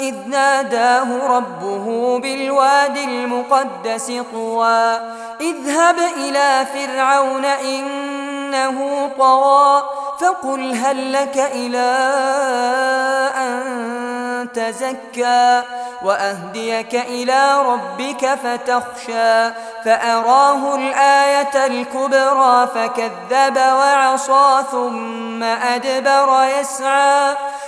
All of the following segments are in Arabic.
إذ ناداه ربه بالواد المقدس طوى اذهب إلى فرعون إنه طوى فقل هل لك إلى أن تزكى وأهديك إلى ربك فتخشى فأراه الآية الكبرى فكذب وعصى ثم أدبر يسعى.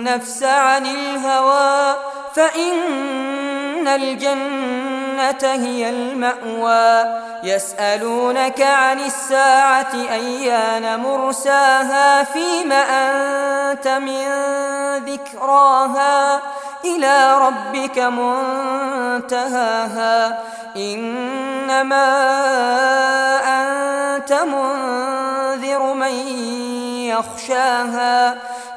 النفس عن الهوى فإن الجنة هي المأوى. يسألونك عن الساعة أيان مرساها فيم أنت من ذكراها؟ إلى ربك منتهاها. إنما أنت منذر من يخشاها.